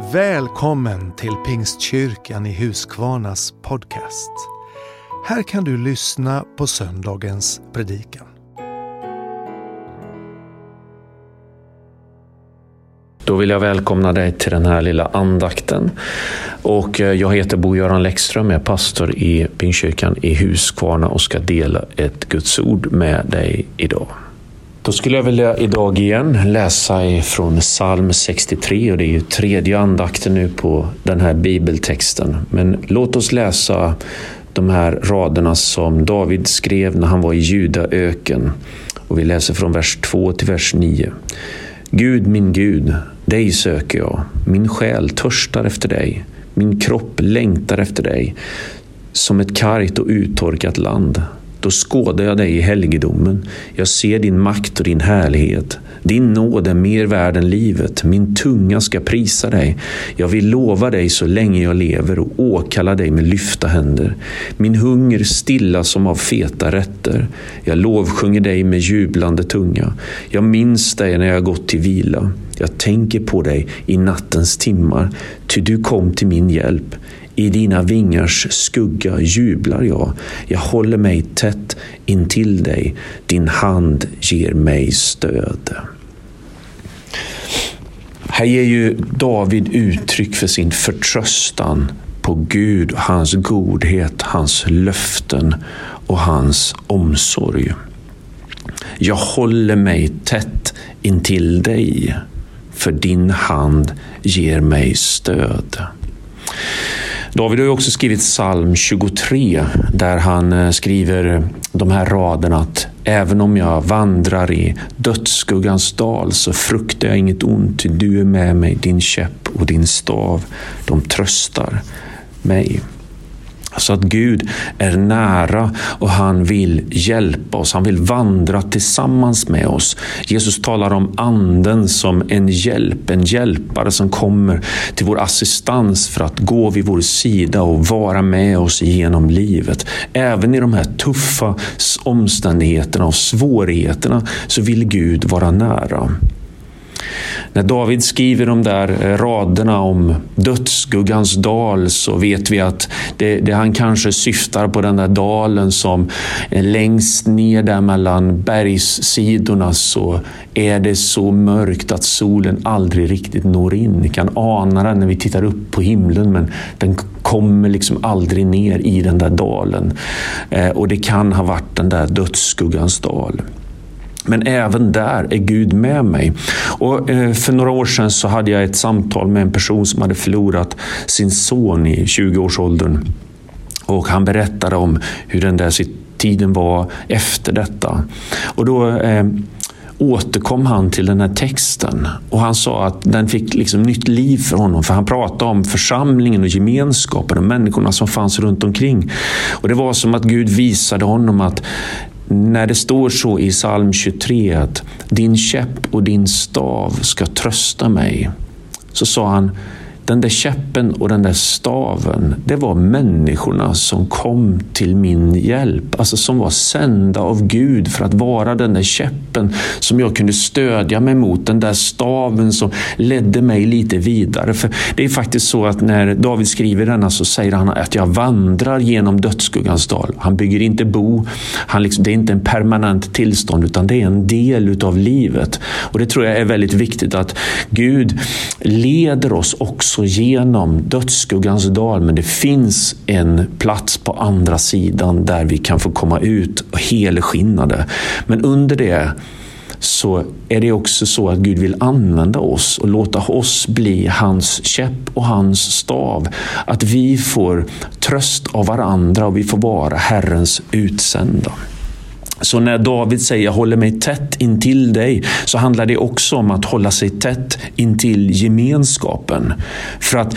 Välkommen till Pingstkyrkan i Huskvarnas podcast. Här kan du lyssna på söndagens predikan. Då vill jag välkomna dig till den här lilla andakten. Och eh, jag heter Bo-Göran Läckström, jag är pastor i Pingstkyrkan i Huskvarna och ska dela ett Guds ord med dig idag. Då skulle jag vilja idag igen läsa från psalm 63 och det är ju tredje andakten nu på den här bibeltexten. Men låt oss läsa de här raderna som David skrev när han var i Judaöken. Och vi läser från vers 2 till vers 9. Gud, min Gud, dig söker jag. Min själ törstar efter dig. Min kropp längtar efter dig. Som ett kargt och uttorkat land. Då skådar jag dig i helgedomen. Jag ser din makt och din härlighet. Din nåd är mer värd än livet. Min tunga ska prisa dig. Jag vill lova dig så länge jag lever och åkalla dig med lyfta händer. Min hunger stilla som av feta rätter. Jag lovsjunger dig med jublande tunga. Jag minns dig när jag gått till vila. Jag tänker på dig i nattens timmar, ty du kom till min hjälp. I dina vingars skugga jublar jag. Jag håller mig tätt intill dig. Din hand ger mig stöd. Här ger ju David uttryck för sin förtröstan på Gud, hans godhet, hans löften och hans omsorg. Jag håller mig tätt intill dig, för din hand ger mig stöd. David har ju också skrivit psalm 23 där han eh, skriver de här raderna att även om jag vandrar i dödsskuggans dal så fruktar jag inget ont, ty du är med mig, din käpp och din stav, de tröstar mig. Så att Gud är nära och han vill hjälpa oss. Han vill vandra tillsammans med oss. Jesus talar om anden som en hjälp, en hjälpare som kommer till vår assistans för att gå vid vår sida och vara med oss genom livet. Även i de här tuffa omständigheterna och svårigheterna så vill Gud vara nära. När David skriver de där eh, raderna om dödsskuggans dal så vet vi att det, det, han kanske syftar på den där dalen som längst ner där mellan bergssidorna så är det så mörkt att solen aldrig riktigt når in. Vi kan ana den när vi tittar upp på himlen men den kommer liksom aldrig ner i den där dalen. Eh, och det kan ha varit den där dödsskuggans dal. Men även där är Gud med mig. Och eh, för några år sedan så hade jag ett samtal med en person som hade förlorat sin son i 20-årsåldern. Och han berättade om hur den där tiden var efter detta. Och då eh, återkom han till den här texten och han sa att den fick liksom nytt liv för honom. För han pratade om församlingen och gemenskapen och människorna som fanns runt omkring. Och Det var som att Gud visade honom att när det står så i psalm 23 att din käpp och din stav ska trösta mig, så sa han den där käppen och den där staven, det var människorna som kom till min hjälp. Alltså som var sända av Gud för att vara den där käppen som jag kunde stödja mig mot. Den där staven som ledde mig lite vidare. För Det är faktiskt så att när David skriver denna så säger han att jag vandrar genom dödsskuggans dal. Han bygger inte bo. Han liksom, det är inte en permanent tillstånd utan det är en del utav livet. Och Det tror jag är väldigt viktigt att Gud leder oss också alltså genom dödsskuggans dal, men det finns en plats på andra sidan där vi kan få komma ut helskinnade. Men under det så är det också så att Gud vill använda oss och låta oss bli hans käpp och hans stav. Att vi får tröst av varandra och vi får vara Herrens utsända. Så när David säger jag håller mig tätt intill dig så handlar det också om att hålla sig tätt intill gemenskapen. För att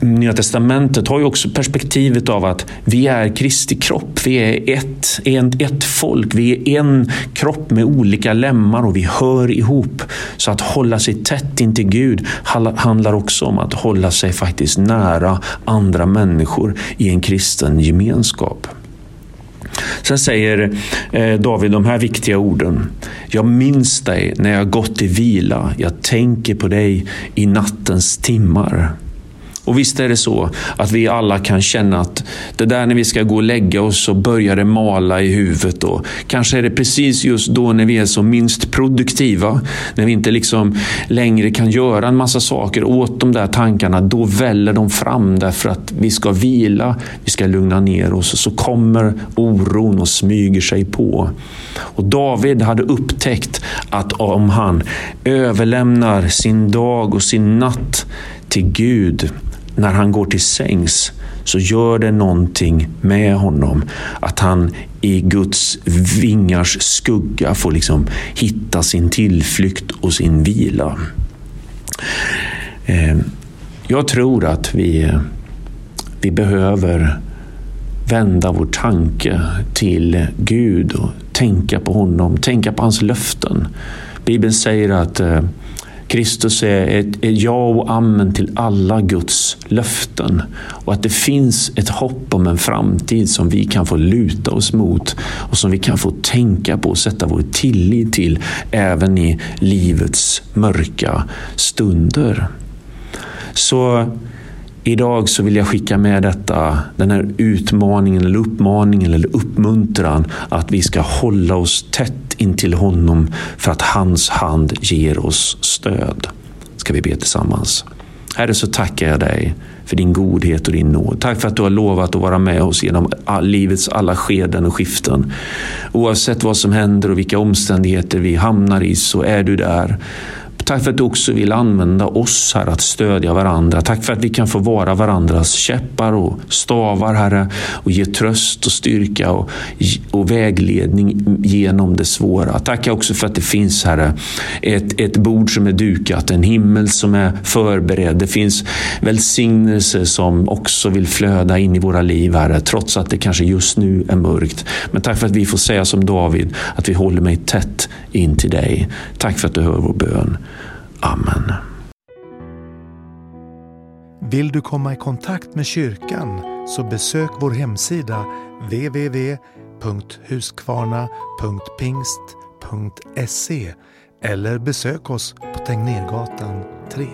Nya Testamentet har ju också perspektivet av att vi är Kristi kropp. Vi är ett, ett, ett folk. Vi är en kropp med olika lemmar och vi hör ihop. Så att hålla sig tätt intill Gud handlar också om att hålla sig faktiskt nära andra människor i en kristen gemenskap. Sen säger eh, David de här viktiga orden. Jag minns dig när jag gått i vila. Jag tänker på dig i nattens timmar. Och visst är det så att vi alla kan känna att det där när vi ska gå och lägga oss så börjar det mala i huvudet. Och kanske är det precis just då när vi är som minst produktiva, när vi inte liksom längre kan göra en massa saker åt de där tankarna. Då väller de fram därför att vi ska vila, vi ska lugna ner oss. Så kommer oron och smyger sig på. Och David hade upptäckt att om han överlämnar sin dag och sin natt till Gud när han går till sängs så gör det någonting med honom. Att han i Guds vingars skugga får liksom hitta sin tillflykt och sin vila. Ehm, jag tror att vi, vi behöver vända vår tanke till Gud och tänka på honom, tänka på hans löften. Bibeln säger att eh, Kristus är ett, är ja och amen till alla Guds löften och att det finns ett hopp om en framtid som vi kan få luta oss mot och som vi kan få tänka på och sätta vår tillit till även i livets mörka stunder. Så Idag så vill jag skicka med detta, den här utmaningen eller uppmaningen eller uppmuntran att vi ska hålla oss tätt intill honom för att hans hand ger oss stöd. Ska vi be tillsammans. Herre, så tackar jag dig för din godhet och din nåd. Tack för att du har lovat att vara med oss genom livets alla skeden och skiften. Oavsett vad som händer och vilka omständigheter vi hamnar i så är du där Tack för att du också vill använda oss här att stödja varandra. Tack för att vi kan få vara varandras käppar och stavar, Herre, och ge tröst och styrka och, och vägledning genom det svåra. Tack också för att det finns, Herre, ett, ett bord som är dukat, en himmel som är förberedd. Det finns välsignelse som också vill flöda in i våra liv, Herre, trots att det kanske just nu är mörkt. Men tack för att vi får säga som David, att vi håller mig tätt in till dig. Tack för att du hör vår bön. Amen. Vill du komma i kontakt med kyrkan så besök vår hemsida www.huskvarna.pingst.se eller besök oss på Tegnérgatan 3.